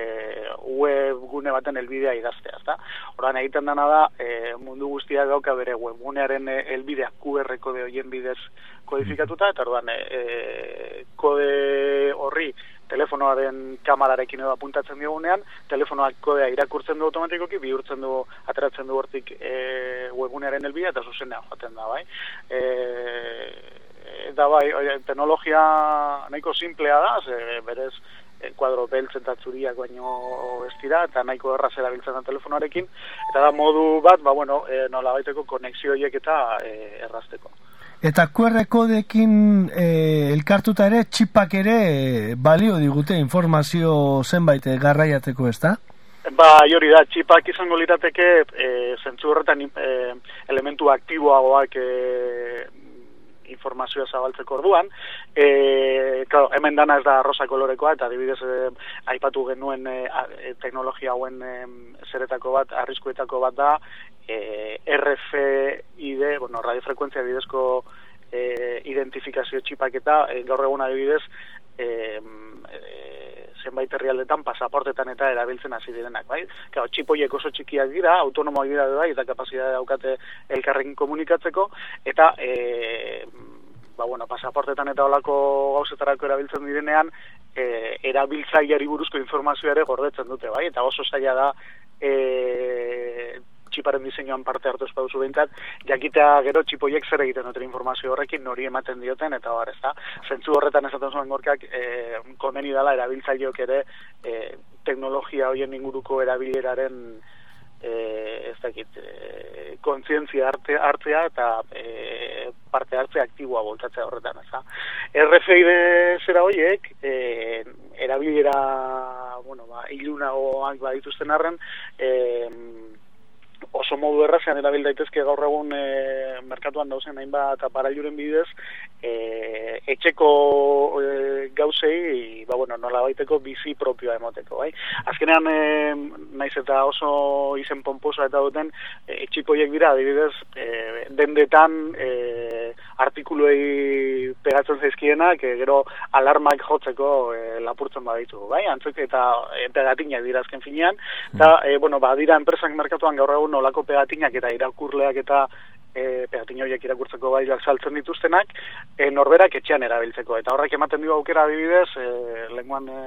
web gune baten elbidea idaztea, ezta? Orduan egiten dena da, e, mundu guztiak dauka bere webgunearen elbidea QR kode hoien bidez kodifikatuta, eta orduan e, kode horri telefonoaren kamararekin edo apuntatzen diogunean, telefonoak kodea irakurtzen du automatikoki, bihurtzen du, ateratzen du hortik e, webunearen elbia, eta zuzenean joaten da, bai. E, eta bai, teknologia nahiko simplea da, ze, berez, e, kuadro beltzen eta txuriak baino ez dira, eta nahiko erraz erabiltzen da telefonoarekin, eta da modu bat, ba, bueno, e, nola baiteko konexioiek eta e, errazteko. Eta QR kodekin e, elkartuta ere, txipak ere e, balio digute informazio zenbait e, garraiateko ez da? Ba, hori da, txipak izango lirateke e, zentzu horretan e, elementu aktiboagoak e, informazioa zabaltzeko orduan. E, claro, hemen dana ez da rosa kolorekoa, eta adibidez e, aipatu genuen e, teknologia hauen e, zeretako bat, arriskuetako bat da, e, RFID, bueno, radiofrekuentzia bidezko e, identifikazio txipak eta e, gaur egun adibidez e, e, zenbait herrialdetan pasaportetan eta erabiltzen hasi direnak, bai? Claro, txipoiek oso txikiak dira, autonomoak dira bai, eta kapazitatea daukate elkarrekin komunikatzeko eta e, ba, bueno, pasaportetan eta olako gauzetarako erabiltzen direnean e, erabiltzaileari buruzko informazioa ere gordetzen dute, bai? Eta oso zaila da e, txiparen diseinuan parte hartu ez baduzu behintzat, jakitea gero txipoiek zer egiten duten informazio horrekin, nori ematen dioten, eta bar, ez da. Zentzu horretan esaten zuen gorkak, e, komeni dala erabiltzaileok ere e, teknologia hoien inguruko erabileraren e, ez dakit, e, kontzientzia arte, hartzea eta e, parte hartze aktiboa voltatzea horretan, ez da. RFID zera horiek, e, erabilera, bueno, ba, ilunagoak badituzten arren, e, oso modu errazean erabil daitezke gaur egun e, merkatuan dauzen hainbat aparailuren bidez e, etxeko e, gauzei ba bueno nola baiteko bizi propioa emoteko bai? Azkenean e, naiz eta oso izen pomposa eta duten e, etxipoiek dira adibidez e, dendetan e, artikuluei pegatzen zaizkienak e, gero alarmak jotzeko e, lapurtzen baditu bai? Antzuk eta e, pegatinak dira azken finean. Eta e, bueno ba dira enpresak merkatuan gaur egun nolako pegatinak eta irakurleak eta e, pegatin horiek irakurtzeko baiak saltzen dituztenak, e, norberak etxean erabiltzeko. Eta horrek ematen du aukera adibidez, e, lenguan e,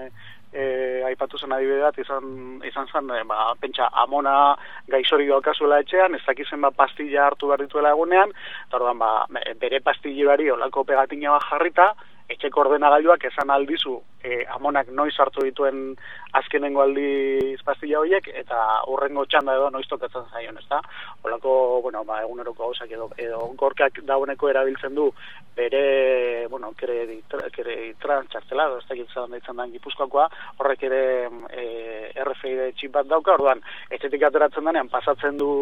e, aipatu zen adibidez, izan, izan zen, e, ba, pentsa, amona gaixori daukazuela etxean, ez dakizen ba, pastilla hartu behar dituela egunean, eta orduan, ba, bere pastillibari olako pegatina bat jarrita, etxeko ordenagailuak esan aldizu e, amonak noiz hartu dituen azkenengo aldi pastilla horiek eta urrengo txanda edo noiz tokatzen zaion, ezta? Holako, bueno, ba, eguneroko gauzak edo, edo gorkak dauneko erabiltzen du bere, bueno, kreditra, kreditra txartela, ez dakit zaten daitzen den gipuzkoakoa, horrek ere e, RFID txip bat dauka, orduan, etxetik ateratzen denean pasatzen du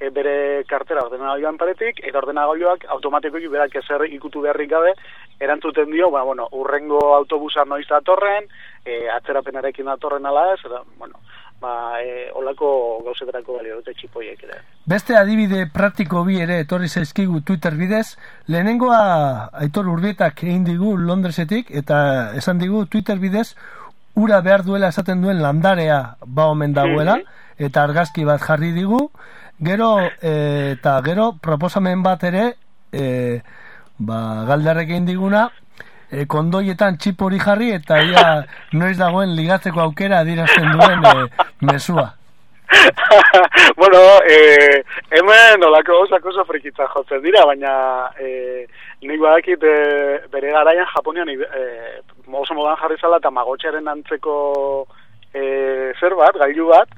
e, bere kartera ordenagailuan paretik, eta ordenagailuak automatikoki berak ezer ikutu beharrik gabe, erantzuten dio, ba, bueno, urrengo autobusa noiz datorren, e, atzerapenarekin datorren ala ez, eta, bueno, ba, e, olako gauzetarako balio dute txipoiek ere. Beste adibide praktiko bi ere etorri zaizkigu Twitter bidez, lehenengoa Aitor Urbietak egin digu Londresetik, eta esan digu Twitter bidez, ura behar duela esaten duen landarea ba omen dagoela, eta argazki bat jarri digu, Gero, e, eta gero, proposamen bat ere, e, ba, galdarrekin diguna, e, kondoietan txip hori jarri, eta ia noiz dagoen ligatzeko aukera adirazten duen e, mesua. bueno, eh, hemen olako osak oso frikitza jotzen dira, baina eh, nik badakit eh, bere garaian Japonian eh, oso modan jarri zala eta antzeko eh, zer bat, gailu bat,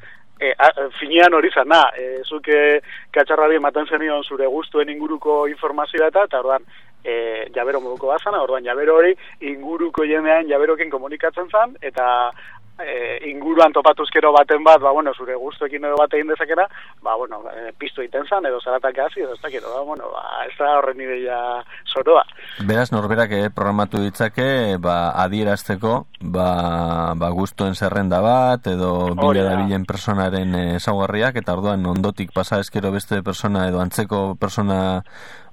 e, a, finean hori zana, e, zuke katxarrari ematen zenion zure guztuen inguruko informazioa eta, eta orduan, e, jabero moduko bazana, orduan jabero hori inguruko jendean jaberoken komunikatzen zan, eta e, inguruan topatuzkero baten bat, ba, bueno, zure guztuekin edo bat egin dezakena, ba, bueno, e, piztu egiten zan, edo zaratak hasi, edo ez dakero, ba, bueno, ba, ez da horren ideia zoroa. Beraz, norberak eh, programatu ditzake, ba, adierazteko, ba, ba, guztuen zerrenda bat, edo bila da bilen personaren ezaugarriak, eta orduan ondotik pasa eskero beste persona edo antzeko persona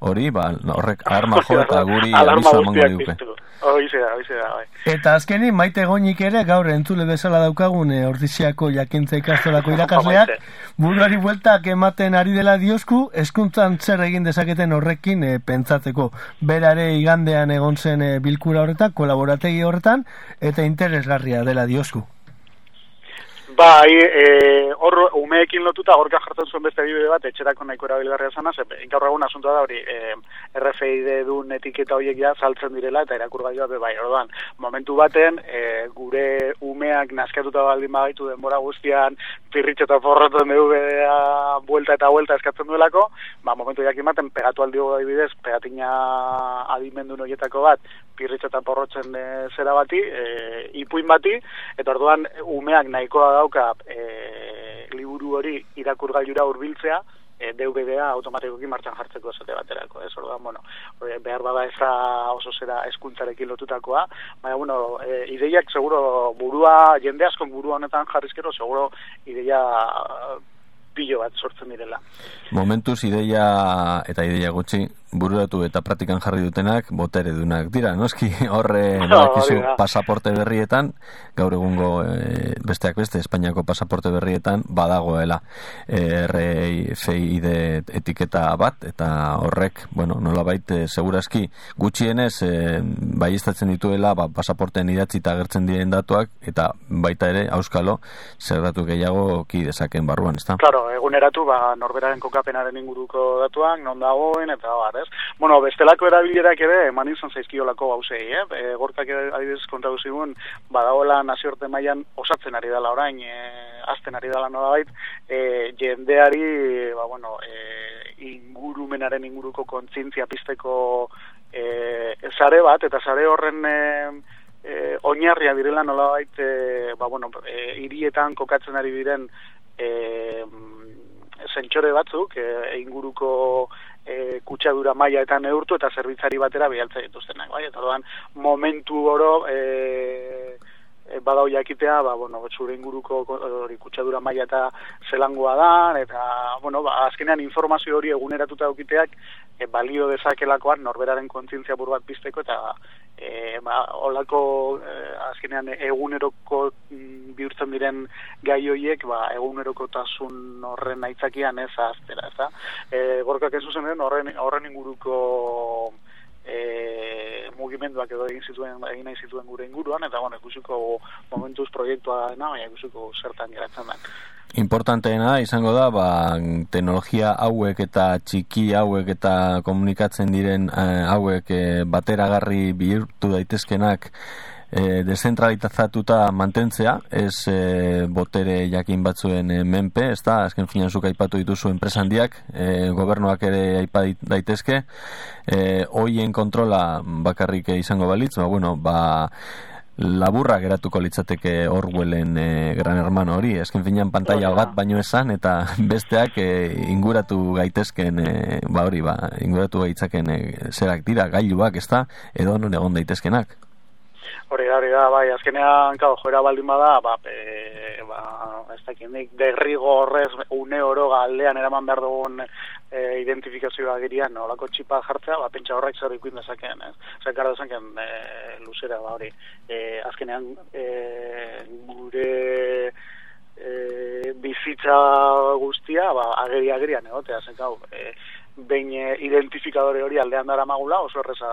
hori, ba, horrek alarma jo eta guri abiso emango duke. Hoize da, hoize da, bai. Eta azkeni, maite goinik ere, gaur entzule bezala daukagun e, ordiziako jakintza ikastolako irakasleak, buruari bueltak ematen ari dela diosku, eskuntzan zer egin dezaketen horrekin e, pentsatzeko. Berare igandean egon zen e, bilkura horretan, kolaborategi horretan, eta interesgarria dela diosku. Bai, e, hor umeekin lotuta gorka jartzen zuen beste adibide bat etxerako nahiko erabilgarria zana, ze gaur egun asuntua da hori e, RFID duen etiketa horiek ja saltzen direla eta irakurgailua be bai. Orduan, momentu baten e, gure umeak naskatuta baldin bagaitu denbora guztian pirritxe eta forratzen dugu bedea buelta eta buelta eskatzen duelako, ba, momentu jakin baten pegatu aldi adibidez, pegatina adimendu noietako bat, pirritxe eta porrotzen e, zera bati, e, ipuin bati, eta orduan umeak nahikoa dauka e, liburu hori irakurgailura hurbiltzea, e, DVD-a automatikoki martxan jartzeko esate baterako, ez orduan, bueno, behar bada ez oso zera eskuntzarekin lotutakoa, baina, bueno, e, ideiak seguro burua, jende askon burua honetan jarrizkero, seguro ideia pilo bat sortzen direla. Momentuz ideia eta ideia gutxi bururatu eta praktikan jarri dutenak botere dunak dira, noski horre No, badakizu pasaporte berrietan, gaur egungo e, besteak beste, Espainiako pasaporte berrietan badagoela e, RFID etiketa bat, eta horrek, bueno, nolabait, e, segurazki gutxienez e, baiestatzen dituela ba, pasaporten idatzita agertzen diren datuak, eta baita ere, auskalo, zer datu gehiago ki dezaken barruan, ezta? Claro, eguneratu ba norberaren kokapenaren inguruko datuak non dagoen eta bar, ez? Bueno, bestelako erabilerak ere eman izan zaizkiolako gauzei, eh? E, gorkak adibidez kontatu zigun badagoela nazioarte mailan osatzen ari dela orain, e, azten ari dela nolabait, e, jendeari, ba bueno, e, ingurumenaren inguruko kontzientzia pizteko e, sare bat eta sare horren e, e, oinarria direla nolabait e, ba bueno, e, hirietan kokatzen ari diren e, zentsore batzuk e, inguruko e, kutsadura maila eta neurtu eta zerbitzari batera bialtza dituztenak, bai? Eta orduan momentu oro e, e, badau jakitea, ba, bueno, zure inguruko ko- hori kutsadura maila eta zelangoa da, eta, bueno, ba, azkenean informazio hori eguneratuta aukiteak e, balio dezakelakoan norberaren kontzientzia buru bat pizteko eta e, ba, olako e, azkenean eguneroko mm, bihurtzen diren gai horiek ba, egunerokotasun horren aitzakian ez aztera, ez da? E, gorkak ez zuzen horren, horren inguruko e, mugimenduak edo egin zituen egin nahi zituen gure inguruan eta bueno, ikusiko momentuz proiektua dena, baina ikusiko zertan geratzen den. Importanteena izango da, ba, teknologia hauek eta txiki hauek eta komunikatzen diren eh, hauek eh, bateragarri bihurtu daitezkenak eh, dezentralizatuta mantentzea, ez eh, botere jakin batzuen eh, menpe, ez da, azken finan zuk aipatu dituzu enpresa handiak, eh, gobernuak ere aipa daitezke, eh, hoien kontrola bakarrik izango balitz, ba, bueno, ba, laburra geratuko litzateke Orwellen e, Gran Hermano hori, esken finean pantalla bat baino esan eta besteak e, inguratu gaitezken e, ba hori, ba, inguratu gaitzaken e, zerak dira, gailuak, ez da, edo non egon daitezkenak. Hori da, hori da, bai, azkenean, kau, joera baldin bada, ba, e, ba, ez dakit nik, derrigo horrez, une oro galdean eraman behar dugun e, identifikazioa girian, olako txipa jartzea, ba, pentsa horrek zer ikuin dezakeen, ez? Zer gara dezakeen, e, luzera, ba, hori, e, azkenean, e, gure e, bizitza guztia, ba, ageri agerian egotea, zen gau, e, behin e, identifikadore hori aldean dara magula, oso erreza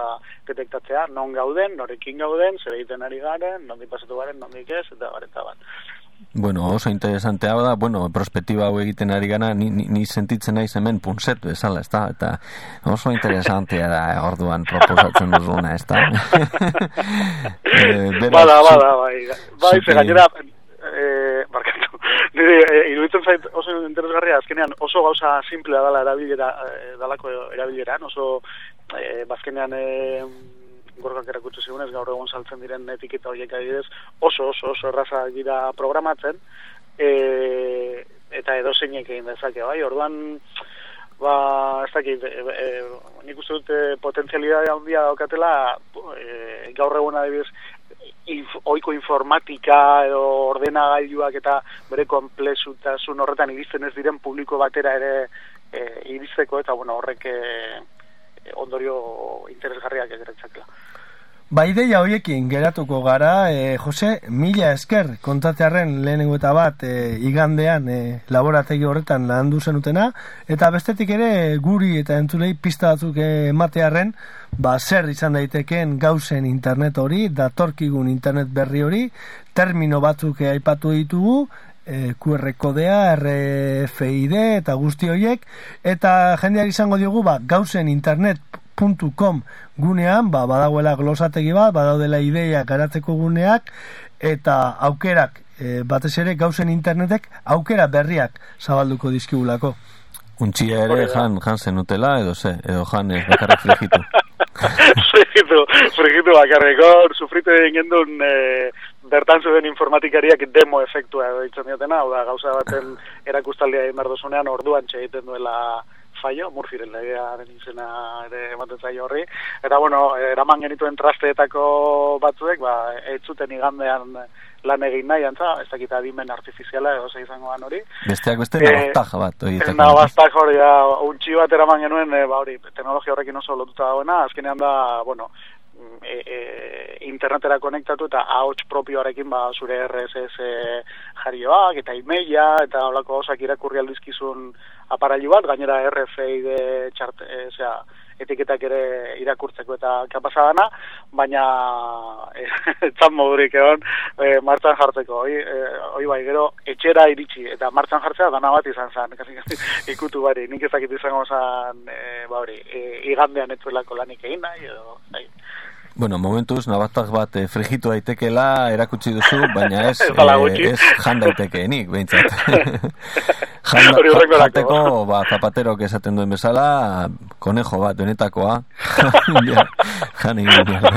detektatzea, non gauden, norekin gauden, zer egiten ari garen, nondik pasatu garen, nondik ez, eta bar, eta bat. Bueno, oso interesante da, bueno, prospektiba hau egiten ari gana, ni, ni, ni sentitzen naiz hemen punset bezala, ez da, eta oso interesantea da orduan proposatzen duzuna, ez da. Eh, beraz, bada, bada, bai, bai, zuke- ze gainera, e, barkatu, nire, e, iruditzen zait oso interesgarria, azkenean oso gauza simplea dala erabilera, e, dalako erabileran, oso, e, bazkenean, e, gorgak erakutsu zigunez, gaur egun saltzen diren etiketa horiek adibidez, oso, oso, oso erraza dira programatzen, e, eta edo zeinek egin dezake, bai, orduan, ba, ez dakit, e, e, nik uste dut e, potentzialidade handia daukatela, e, gaur egun adibidez, oiko informatika edo ordenagailuak eta bere komplexutasun horretan iristen ez diren publiko batera ere e, iristeko eta bueno, horrek e, ondorio interesgarriak egeretzakela. Ba, ideia hoiekin geratuko gara, e, Jose, mila esker kontatearen lehenengo eta bat e, igandean e, laborategi horretan landu zenutena, eta bestetik ere guri eta entzulei pista batzuk ematearren, ba, zer izan daiteken gauzen internet hori, datorkigun internet berri hori, termino batzuk aipatu ditugu, e, QR kodea, RFID eta guzti horiek, eta jendeak izango diogu, ba, gauzen internet.com gunean, ba, badagoela glosategi bat, badaudela ideia garatzeko guneak, eta aukerak, e, batez ere gauzen internetek, aukera berriak zabalduko dizkigulako. Untxia ere jan, jan zenutela, edo ze, edo jan ez bakarrik frigitu. frigitu, frigitu bakarriko, sufritu egin gendun e, bertan zuen informatikariak demo efektua edo ditzen diotena, hau da, gauza baten erakustaldia egin orduan txe egiten duela fallo, murfiren legearen izena ere ematen zaio horri, eta bueno, eraman genituen trasteetako batzuek, ba, ez zuten igandean lan egin nahi, antza, ez dakit adimen artifiziala edo ze izango dan hori. Besteak beste, Eh, nabaztaja bat, horietako. Nabaztak hori da, untxi bat eraman genuen, e, ba hori, teknologia horrekin oso lotuta dagoena, azkenean da, bueno, mm, e, e, internetera konektatu eta ahots propioarekin ba zure RSS jarioak eta emaila eta holako osak irakurri aldizkizun aparailu bat, gainera RFID txart, e, osea, etiketak ere irakurtzeko eta kapasa dana, baina e, etzan modurik egon e, martxan jartzeko. Hoi, e, hoi bai, gero etxera iritsi eta martxan jartzea dana bat izan zen, kasi, kasi, ikutu bari, nik ezakit izango zen, e, ba hori, e, igandean etzuelako lanik egin nahi, edo, bai. Bueno, momentuz, nabaztak bat e, frigitu daitekela erakutsi duzu, baina ez, eh, ez jan daitekeenik, behintzat. jan, jateko, ba, zapaterok esaten duen bezala, konejo bat, benetakoa, ja, jan egin dela,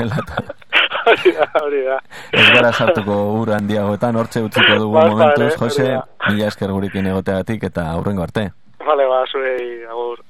hori da, hori da. ez gara sartuko ur handiagoetan, hortxe utziko dugu Basta momentuz, Jose, mila esker gurekin egoteagatik, eta aurrengo arte. Vale, ba, zuei, agur.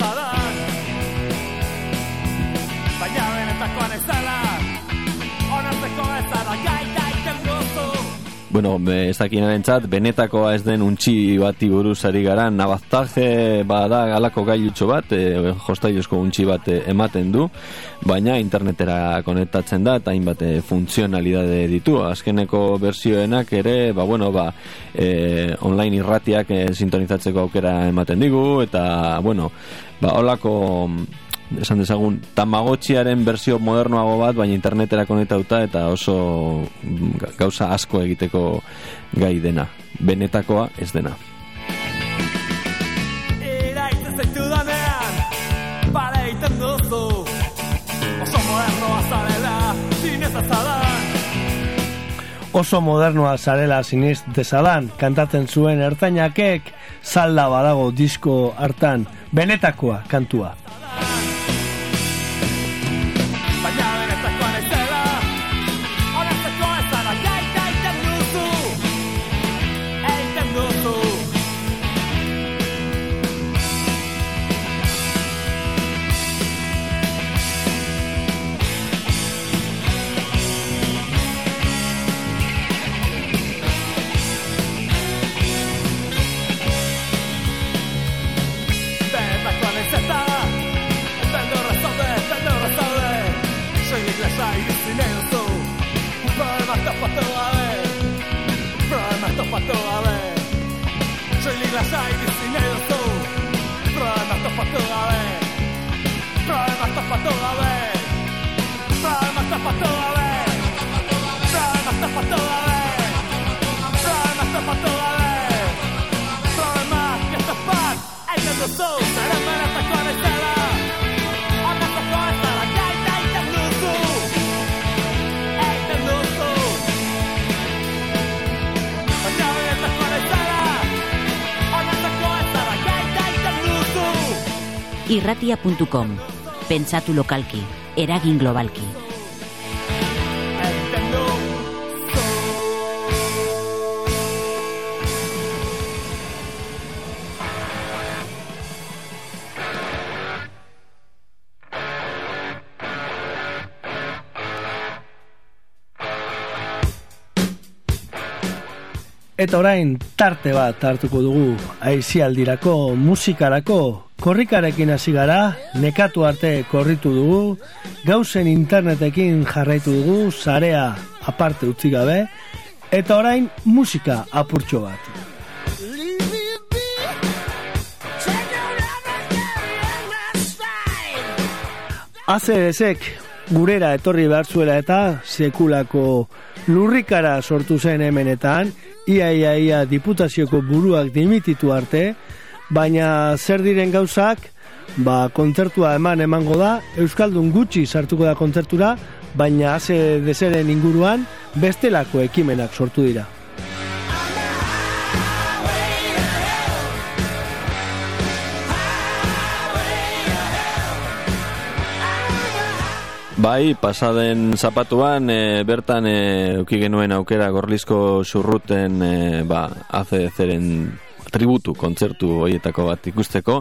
Azadan Baina benetakoan ez dela, onartzeko ez dara gaita egiten duzu Bueno, ez dakinaren txat, benetakoa ez den untxi bati buruz ari gara, nabaztaje bada galako gailutxo bat, e, jostaiozko untxi bat e, ematen du, baina internetera konektatzen da eta hainbat e, funtzionalidade ditu. Azkeneko bersioenak ere, ba, bueno, ba, e, online irratiak e, sintonizatzeko aukera ematen digu, eta, bueno, ba, holako esan dezagun, tamagotxiaren bersio modernoago bat, baina internetera konektauta eta oso mm, ga- gauza asko egiteko gai dena. Benetakoa ez dena. Iraiten zaitu danean, bare egiten duzu Oso modernoa zarela, zinez azadan Oso modernoa zarela siniz dezadan, kantatzen zuen ertainakek, salda badago disko hartan, benetakoa kantua. Irratia.com. Pentsatu lokalki, eragin globalki. Eta orain tarte bat hartuko dugu aizialdirako, musikarako, korrikarekin hasi gara, nekatu arte korritu dugu, gauzen internetekin jarraitu dugu, sarea aparte utzi gabe, eta orain musika apurtxo bat. ACDSek gurera etorri behar zuela eta sekulako lurrikara sortu zen hemenetan, ia ia ia diputazioko buruak dimititu arte, baina zer diren gauzak, ba, kontzertua eman emango da, Euskaldun gutxi sartuko da kontzertura, baina haze dezeren inguruan, bestelako ekimenak sortu dira. Bai, pasaden zapatuan e, bertan e, genuen aukera gorlizko zurruten e, ba, ACDZ-ren tributu kontzertu hoietako bat ikusteko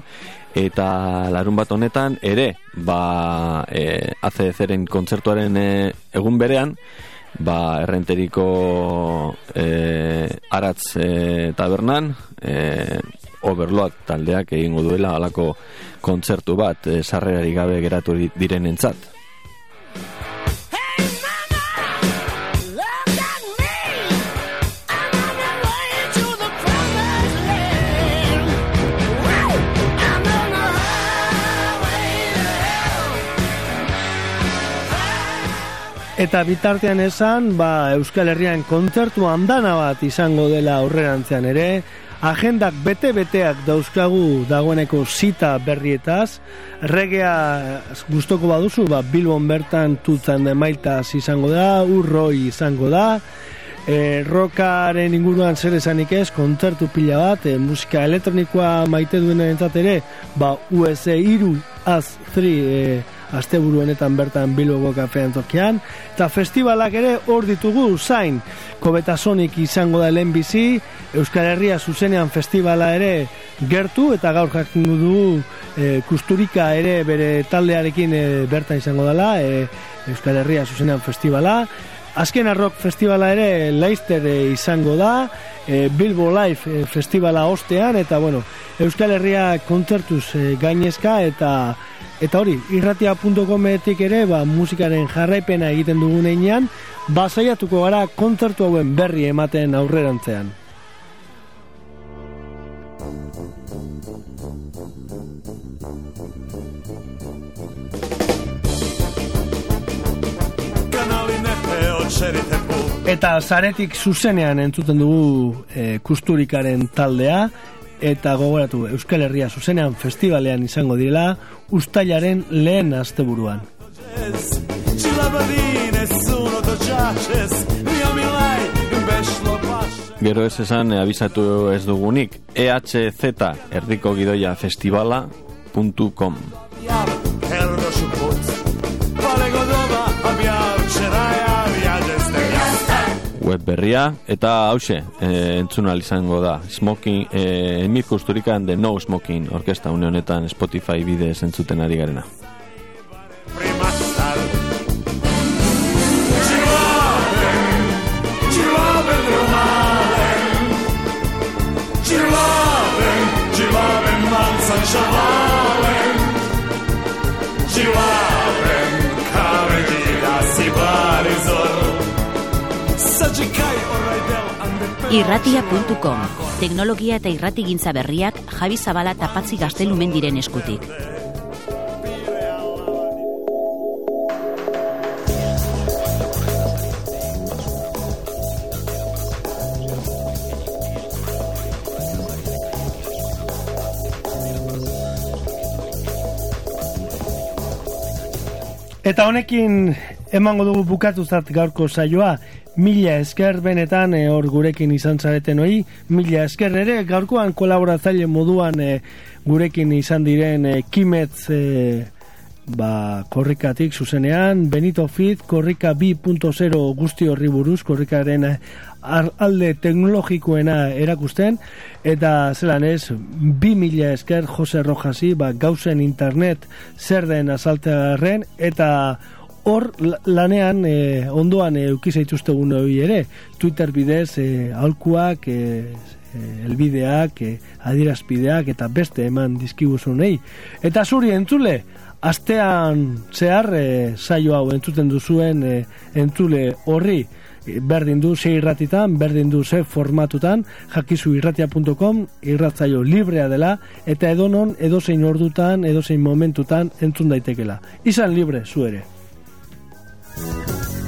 eta larun bat honetan ere ba, e, ACDC-ren kontzertuaren e, egun berean ba, errenteriko e, aratz e, tabernan e, overload taldeak egingo duela alako kontzertu bat e, sarrerari gabe geratu diren Eta bitartean esan, ba, Euskal Herrian kontzertu handana bat izango dela aurrerantzean ere, agendak bete-beteak dauzkagu dagoeneko zita berrietaz, regea gustoko baduzu, ba, Bilbon bertan tutzan de mailtaz izango da, urroi izango da, e, rokaren inguruan zer esanik ez, kontzertu pila bat, e, musika elektronikoa maite duen ere, ba, US iru az 3 e, asteburu honetan bertan Bilboko kafean tokian eta festivalak ere hor ditugu zain. Kobetasonik izango da lehen bizi Euskal Herria zuzenean festivala ere gertu eta gaur jakin du e, kusturika ere bere taldearekin e, bertan izango dela e, Euskal Herria zuzenean festivala Azken Rock Festivala ere Leicester izango da, e, Bilbo Live e, Festivala ostean, eta bueno, Euskal Herria kontzertuz e, gainezka, eta Eta hori, irratia.cometik ere, ba, musikaren jarraipena egiten dugun einean, basaiatuko gara kontzertu hauen berri ematen aurrerantzean. Eta zaretik zuzenean entzuten dugu e, kusturikaren taldea, eta gogoratu Euskal Herria zuzenean festivalean izango direla ustailaren lehen asteburuan. Gero ez esan, eh, abizatu ez dugunik, ehz erdiko gidoia festivala.com web berria eta hause e, entzun izango da smoking e, emir kusturikan de no smoking orkesta une honetan Spotify bidez entzuten ari garena Irratia.com Teknologia eta irratigintza berriak Javi Zabala tapatzi gaztelumen diren eskutik. Eta honekin emango dugu bukatu zat gaurko saioa, mila esker benetan e, hor gurekin izan zareten hoi, mila esker ere gaurkoan kolaboratzaile moduan e, gurekin izan diren e, kimetz e, ba, korrikatik zuzenean, Benito Fit, korrika 2.0 guzti horri buruz, korrikaren alde teknologikoena erakusten, eta zelan ez, bi mila esker Jose Rojasi, ba, gauzen internet zer den azaltearen, eta hor lanean e, ondoan e, ukizaituzte hori ere, Twitter bidez e, alkuak, e, elbideak, e, adirazpideak eta beste eman dizkibuzunei. Eta zuri entzule, astean zehar e, saio hau entzuten duzuen e, entzule horri, berdin du ze irratitan, berdin du ze formatutan, jakizu irratia.com, irratzaio librea dela, eta edonon, edozein ordutan, edozein momentutan entzun daitekela. Izan libre, zu ere. you